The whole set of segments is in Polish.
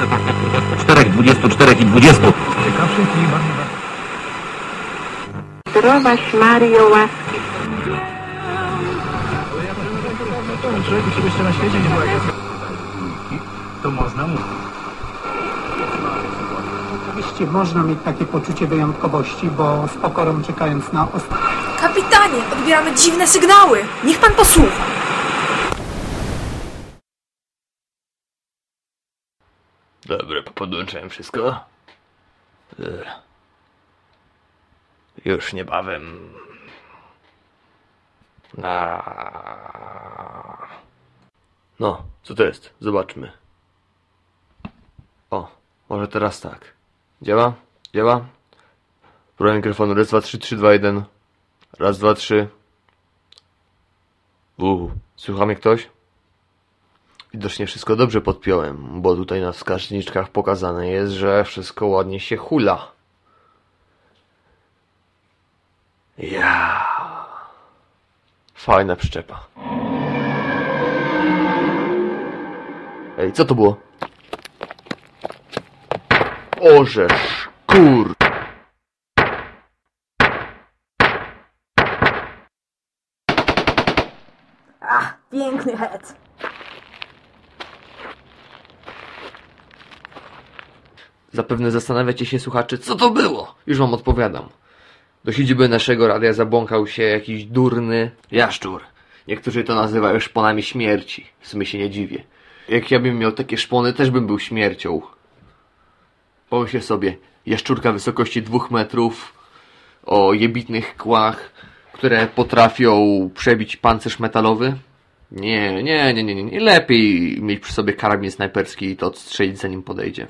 Czterech, dwudziestu, czterech i dwudziestu. Ciekawszych i bardziej... Zdrowaś Mario łaski Człowieku, czegoś jeszcze na świecie nie było. To można mówić. Oczywiście można mieć takie poczucie wyjątkowości, bo z pokorą czekając na ostatnie. Kapitanie, odbieramy dziwne sygnały. Niech pan posłucha. Dobra, podłączyłem wszystko. Ech. Już niebawem. No, co to jest? Zobaczmy. O, może teraz tak. Działa? Działa? Próba mikrofonu. Raz, dwa, trzy, trzy, dwa, jeden. Raz, dwa, trzy. Uuu, słucha ktoś? Widocznie wszystko dobrze podpiąłem, bo tutaj na wskaźniczkach pokazane jest, że wszystko ładnie się hula. Ja. Fajna przyczepa. Ej, co to było? Orzesz, kur... Ach, piękny het. Zapewne zastanawiacie się, słuchacze, co to było? Już wam odpowiadam. Do siedziby naszego radia zabłąkał się jakiś durny jaszczur. Niektórzy to nazywają szponami śmierci. W sumie się nie dziwię. Jak ja bym miał takie szpony, też bym był śmiercią. Pomyślcie sobie, jaszczurka wysokości dwóch metrów, o jebitnych kłach, które potrafią przebić pancerz metalowy. Nie, nie, nie, nie, nie. Lepiej mieć przy sobie karabin snajperski i to odstrzelić zanim podejdzie.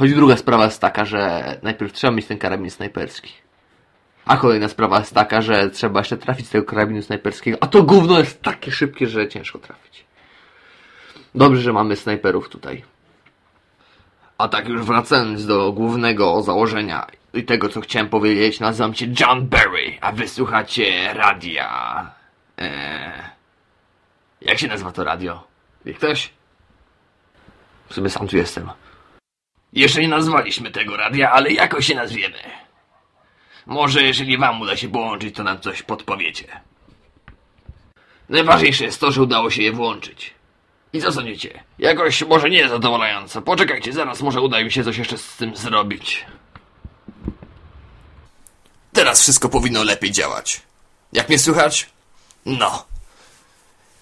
Choć druga sprawa jest taka, że najpierw trzeba mieć ten karabin snajperski. A kolejna sprawa jest taka, że trzeba jeszcze trafić z tego karabinu snajperskiego, a to gówno jest takie szybkie, że ciężko trafić. Dobrze, że mamy snajperów tutaj. A tak już wracając do głównego założenia i tego, co chciałem powiedzieć, nazywam się John Barry, a wysłuchacie radia. Eee, jak się nazywa to radio? Ktoś? W sumie sam tu jestem. Jeszcze nie nazwaliśmy tego radia, ale jakoś się nazwiemy. Może jeżeli wam uda się połączyć, to nam coś podpowiecie. Najważniejsze jest to, że udało się je włączyć. I co sądzicie? Jakoś może nie zadowalająco. Poczekajcie, zaraz może uda mi się coś jeszcze z tym zrobić. Teraz wszystko powinno lepiej działać. Jak mnie słychać? No.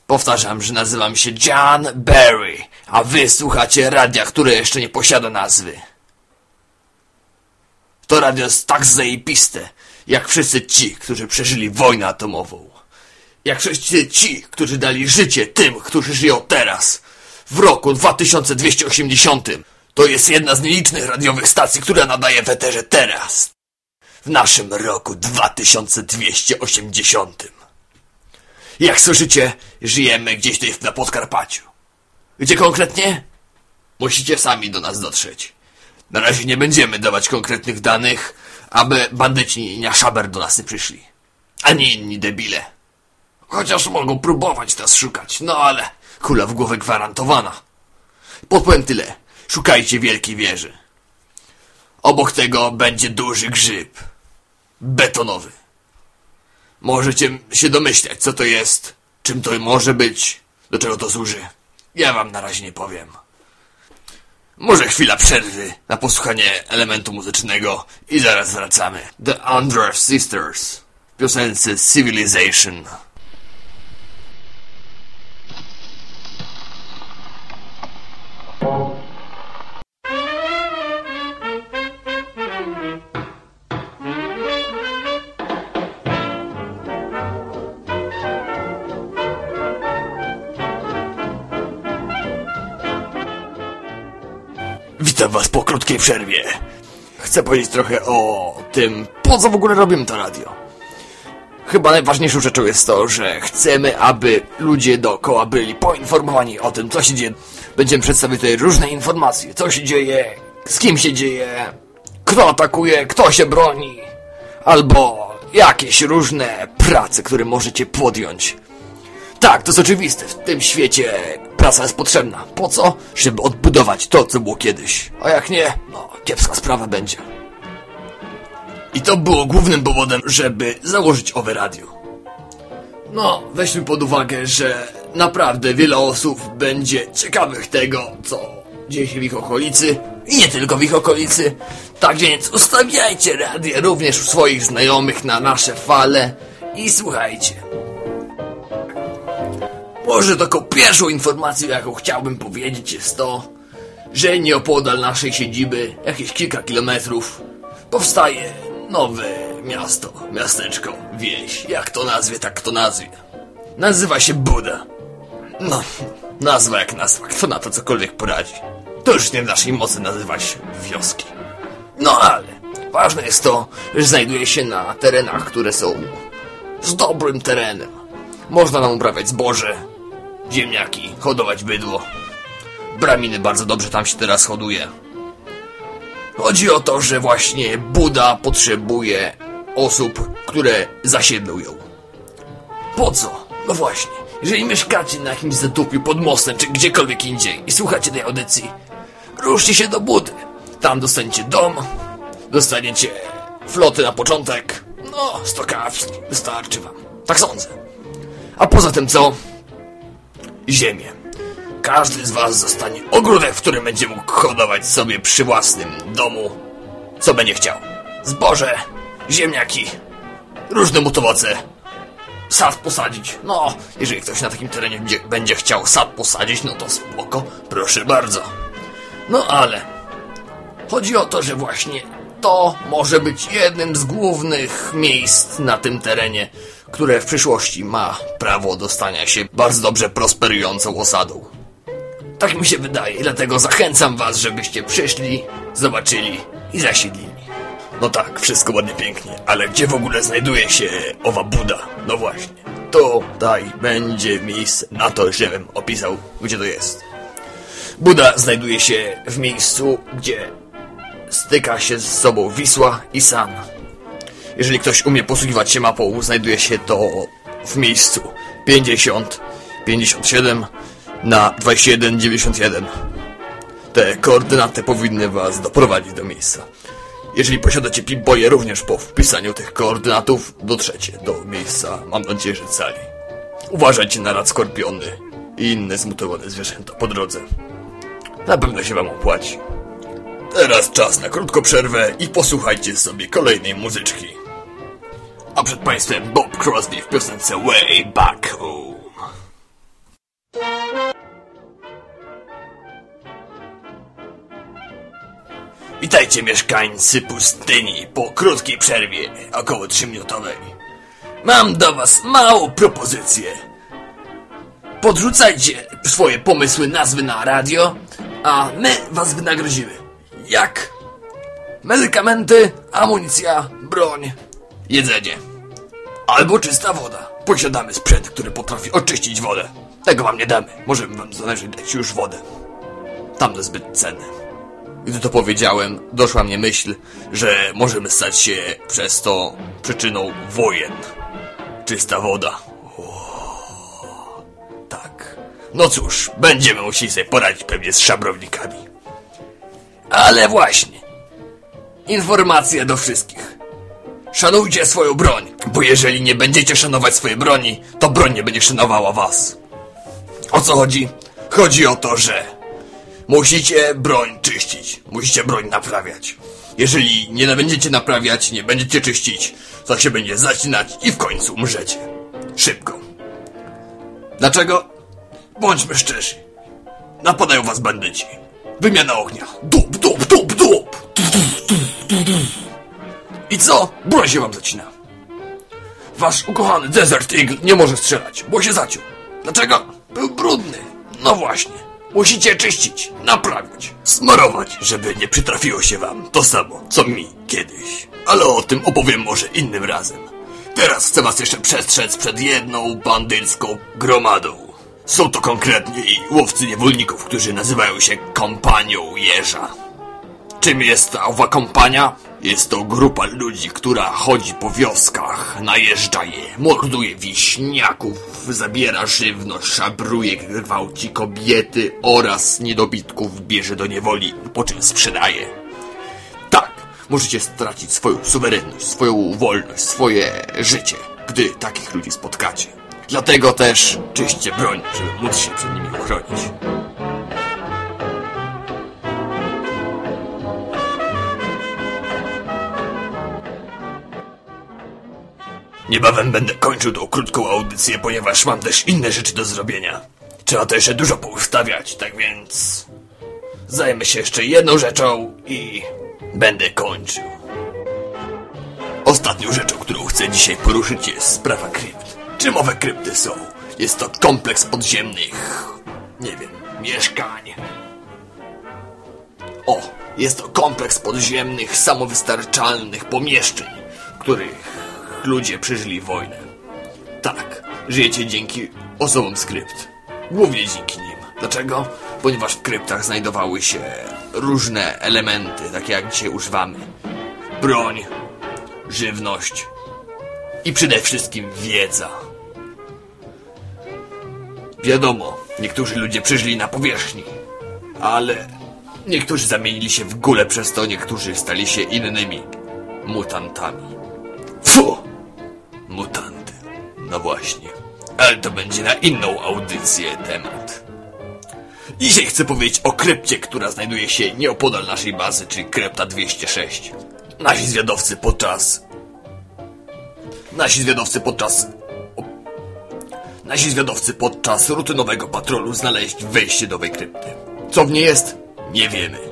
Powtarzam, że nazywam się John Barry, a wy słuchacie radia, które jeszcze nie posiada nazwy. To radio jest tak zajebiste, jak wszyscy ci, którzy przeżyli wojnę atomową. Jak wszyscy ci, którzy dali życie tym, którzy żyją teraz. W roku 2280. To jest jedna z nielicznych radiowych stacji, która nadaje w eterze teraz. W naszym roku 2280. Jak słyszycie, żyjemy gdzieś tutaj na Podkarpaciu. Gdzie konkretnie? Musicie sami do nas dotrzeć. Na razie nie będziemy dawać konkretnych danych, aby bandyci na szaber do nas nie przyszli. Ani inni debile. Chociaż mogą próbować nas szukać, no ale kula w głowę gwarantowana. Podpowiem tyle. Szukajcie wielkiej wieży. Obok tego będzie duży grzyb. Betonowy. Możecie się domyślać, co to jest, czym to może być, do czego to służy. Ja wam na razie nie powiem. Może chwila przerwy na posłuchanie elementu muzycznego i zaraz wracamy. The Andrews Sisters w piosence Civilization. Witam was po krótkiej przerwie. Chcę powiedzieć trochę o tym, po co w ogóle robimy to radio. Chyba najważniejszą rzeczą jest to, że chcemy, aby ludzie dookoła byli poinformowani o tym, co się dzieje. Będziemy przedstawiać tutaj różne informacje, co się dzieje, z kim się dzieje, kto atakuje, kto się broni, albo jakieś różne prace, które możecie podjąć. Tak, to jest oczywiste. W tym świecie Prasa jest potrzebna. Po co? Żeby odbudować to, co było kiedyś. A jak nie, no, kiepska sprawa będzie. I to było głównym powodem, żeby założyć owe radio. No, weźmy pod uwagę, że naprawdę wiele osób będzie ciekawych tego, co dzieje się w ich okolicy i nie tylko w ich okolicy. Tak więc ustawiajcie radio również u swoich znajomych na nasze fale i słuchajcie. Może taką pierwszą informacją, jaką chciałbym powiedzieć, jest to, że nieopodal naszej siedziby, jakieś kilka kilometrów, powstaje nowe miasto, miasteczko, wieś. Jak to nazwie, tak to nazwie. Nazywa się Buda. No, nazwa jak nazwa, kto na to cokolwiek poradzi. To już nie w naszej mocy nazywać wioski. No ale, ważne jest to, że znajduje się na terenach, które są z dobrym terenem. Można nam uprawiać zboże, ziemniaki, hodować bydło. Braminy bardzo dobrze tam się teraz hoduje. Chodzi o to, że właśnie Buda potrzebuje osób, które zasiedlą ją. Po co? No właśnie, jeżeli mieszkacie na jakimś zatopiu pod mostem, czy gdziekolwiek indziej i słuchacie tej audycji, ruszcie się do Budy. Tam dostaniecie dom, dostaniecie floty na początek, no, sto wystarczy wam. Tak sądzę. A poza tym co? Ziemię. Każdy z was zostanie ogródek, w którym będzie mógł hodować sobie przy własnym domu, co będzie chciał. Zboże, ziemniaki, różne mutowoce, sad posadzić. No, jeżeli ktoś na takim terenie będzie, będzie chciał sad posadzić, no to spoko, proszę bardzo. No ale chodzi o to, że właśnie to może być jednym z głównych miejsc na tym terenie, które w przyszłości ma prawo do stania się bardzo dobrze prosperującą osadą. Tak mi się wydaje, dlatego zachęcam was, żebyście przyszli, zobaczyli i zasiedlili. No tak, wszystko ładnie pięknie, ale gdzie w ogóle znajduje się owa Buda? No właśnie, tutaj będzie miejsce na to, żebym opisał, gdzie to jest. Buda znajduje się w miejscu, gdzie styka się z sobą Wisła i San. Jeżeli ktoś umie posługiwać się mapą, znajduje się to w miejscu 50, 57 na 2191. Te koordynaty powinny was doprowadzić do miejsca. Jeżeli posiadacie Pip-Boye, również po wpisaniu tych koordynatów dotrzecie do miejsca, mam nadzieję, że cali. Uważajcie na rad skorpiony i inne zmutowane zwierzęta po drodze. Na pewno się wam opłaci. Teraz czas na krótką przerwę i posłuchajcie sobie kolejnej muzyczki. A przed państwem Bob Crosby w piosence Way Back Home. Witajcie mieszkańcy pustyni po krótkiej przerwie, około 3-minutowej. Mam do was małą propozycję. Podrzucajcie swoje pomysły, nazwy na radio, a my was wynagrodzimy. Jak? Medykamenty, amunicja, broń, jedzenie. Albo czysta woda. Posiadamy sprzęt, który potrafi oczyścić wodę. Tego wam nie damy. Możemy wam zależy dać już wodę. Tamte zbyt cenne. Gdy to powiedziałem, doszła mnie myśl, że możemy stać się przez to przyczyną wojen. Czysta woda. O, tak. No cóż, będziemy musieli sobie poradzić pewnie z szabrownikami. Ale właśnie. Informacja do wszystkich. Szanujcie swoją broń, bo jeżeli nie będziecie szanować swojej broni, to broń nie będzie szanowała was. O co chodzi? Chodzi o to, że musicie broń czyścić, musicie broń naprawiać. Jeżeli nie będziecie naprawiać, nie będziecie czyścić, to się będzie zacinać i w końcu umrzecie. Szybko. Dlaczego? Bądźmy szczerzy. Napadają was bandyci. Wymiana ognia. Dup, I co? Broń się wam zacina. Wasz ukochany Desert Eagle nie może strzelać, bo się zaciął. Dlaczego? Był brudny. No właśnie. Musicie czyścić, naprawiać, smarować, żeby nie przytrafiło się wam to samo, co mi kiedyś. Ale o tym opowiem może innym razem. Teraz chcę was jeszcze przestrzec przed jedną bandycką gromadą. Są to konkretnie łowcy niewolników, którzy nazywają się kompanią jeża. Czym jest ta owa kompania? Jest to grupa ludzi, która chodzi po wioskach, najeżdża je, morduje wieśniaków, zabiera żywność, szabruje, gwałci kobiety oraz niedobitków bierze do niewoli, po czym sprzedaje. Tak, możecie stracić swoją suwerenność, swoją wolność, swoje życie, gdy takich ludzi spotkacie. Dlatego też czyście broń, żeby móc się przed nimi uchronić. Niebawem będę kończył tą krótką audycję, ponieważ mam też inne rzeczy do zrobienia. Trzeba to jeszcze dużo poustawiać, tak więc... Zajmę się jeszcze jedną rzeczą i... będę kończył. Ostatnią rzeczą, którą chcę dzisiaj poruszyć jest sprawa krypt. Czym owe krypty są? Jest to kompleks podziemnych... nie wiem, mieszkań. O, jest to kompleks podziemnych, samowystarczalnych pomieszczeń, których ludzie przeżyli wojnę. Tak, żyjecie dzięki osobom z krypt. Głównie dzięki nim. Dlaczego? Ponieważ w kryptach znajdowały się różne elementy, takie jak dzisiaj używamy. Broń, żywność i przede wszystkim wiedza. Wiadomo, niektórzy ludzie przeżyli na powierzchni, ale niektórzy zamienili się w gule przez to, niektórzy stali się innymi mutantami. Fu! Mutanty. No właśnie. Ale to będzie na inną audycję temat. Dzisiaj chcę powiedzieć o krypcie, która znajduje się nieopodal naszej bazy, czyli krypta 206. Nasi zwiadowcy podczas... Nasi zwiadowcy podczas... Nasi zwiadowcy podczas rutynowego patrolu znaleźli wejście do owej krypty. Co w niej jest? Nie wiemy.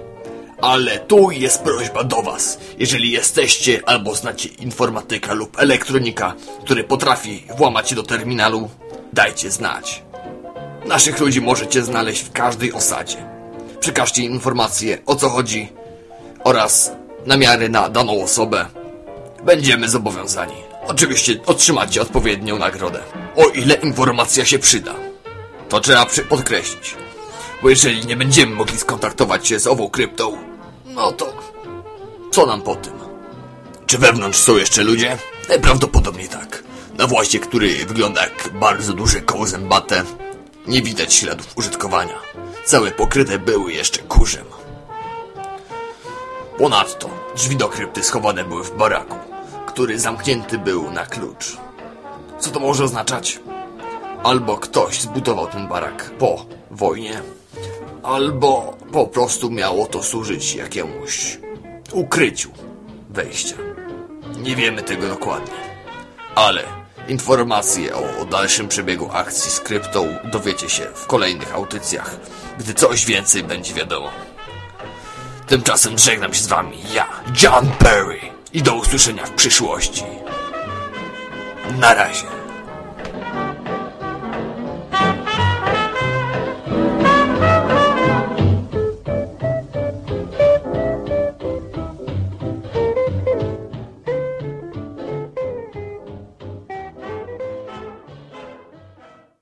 Ale tu jest prośba do Was. Jeżeli jesteście albo znacie informatyka lub elektronika, który potrafi włamać się do terminalu, dajcie znać. Naszych ludzi możecie znaleźć w każdej osadzie. Przekażcie informacje o co chodzi oraz namiary na daną osobę. Będziemy zobowiązani. Oczywiście otrzymacie odpowiednią nagrodę. O ile informacja się przyda. To trzeba podkreślić. Bo jeżeli nie będziemy mogli skontaktować się z ową kryptą, no to co nam po tym? Czy wewnątrz są jeszcze ludzie? Najprawdopodobniej tak. Na włazie, który wygląda jak bardzo duże koło zębate, nie widać śladów użytkowania. Całe pokryte były jeszcze kurzem. Ponadto drzwi do krypty schowane były w baraku, który zamknięty był na klucz. Co to może oznaczać? Albo ktoś zbudował ten barak po wojnie, albo po prostu miało to służyć jakiemuś ukryciu wejścia. Nie wiemy tego dokładnie, ale informacje o dalszym przebiegu akcji z kryptą dowiecie się w kolejnych audycjach, gdy coś więcej będzie wiadomo. Tymczasem żegnam się z wami ja, John Perry i do usłyszenia w przyszłości. Na razie.